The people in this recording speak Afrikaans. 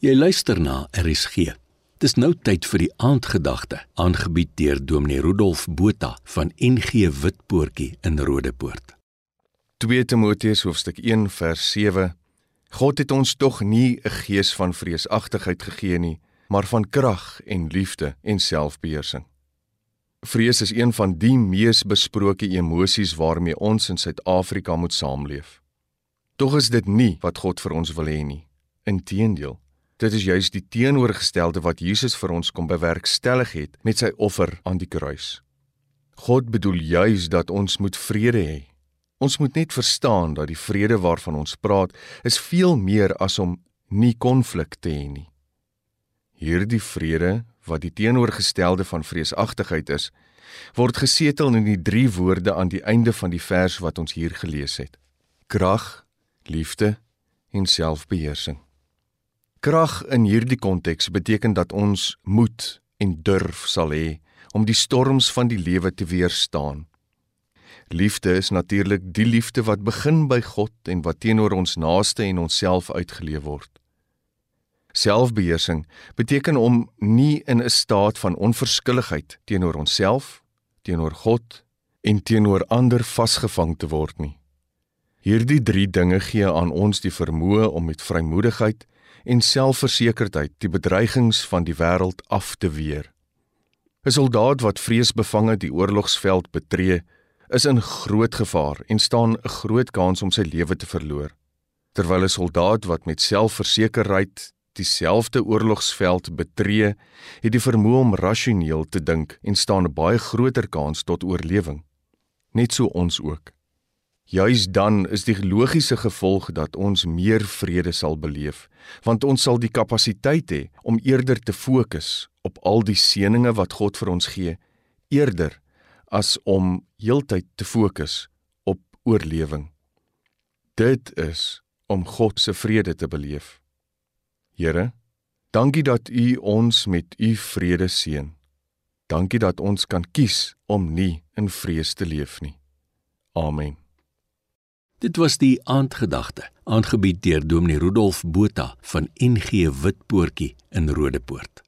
Jy luister na RSG. Dis nou tyd vir die aandgedagte, aangebied deur Dominee Rudolf Botha van NG Witpoortjie in Rodepoort. 2 Timoteus hoofstuk 1 vers 7 God het ons tog nie 'n gees van vreesagtigheid gegee nie, maar van krag en liefde en selfbeheersing. Vrees is een van die mees besproke emosies waarmee ons in Suid-Afrika moet saamleef. Tog is dit nie wat God vir ons wil hê nie. Inteendeel, Dit is juis die teenoorgestelde wat Jesus vir ons kom bewerkstellig het met sy offer aan die kruis. God bedoel juis dat ons moet vrede hê. Ons moet net verstaan dat die vrede waarvan ons praat, is veel meer as om nie konflik te hê nie. Hierdie vrede, wat die teenoorgestelde van vreesagtigheid is, word gesetel in die drie woorde aan die einde van die vers wat ons hier gelees het: krag, liefde en selfbeheersing. Krag in hierdie konteks beteken dat ons moed en durf sal hê om die storms van die lewe te weerstaan. Liefde is natuurlik die liefde wat begin by God en wat teenoor ons naaste en onsself uitgeleef word. Selfbeheersing beteken om nie in 'n staat van onverskilligheid teenoor onsself, teenoor God en teenoor ander vasgevang te word nie. Hierdie 3 dinge gee aan ons die vermoë om met vrymoedigheid en selfversekerdheid die bedreigings van die wêreld af te weer. 'n Soldaat wat vreesbevange die oorlogsveld betree, is in groot gevaar en staan 'n groot kans om sy lewe te verloor. Terwyl 'n soldaat wat met selfversekerheid dieselfde oorlogsveld betree, het die vermoë om rasioneel te dink en staan 'n baie groter kans tot oorlewing. Net so ons ook. Juis dan is die logiese gevolg dat ons meer vrede sal beleef, want ons sal die kapasiteit hê om eerder te fokus op al die seënings wat God vir ons gee, eerder as om heeltyd te fokus op oorlewing. Dit is om God se vrede te beleef. Here, dankie dat U ons met U vrede seën. Dankie dat ons kan kies om nie in vrees te leef nie. Amen. Dit was die aandgedagte, aangebied deur Dominee Rudolf Botha van NG Witpoortjie in Rodepoort.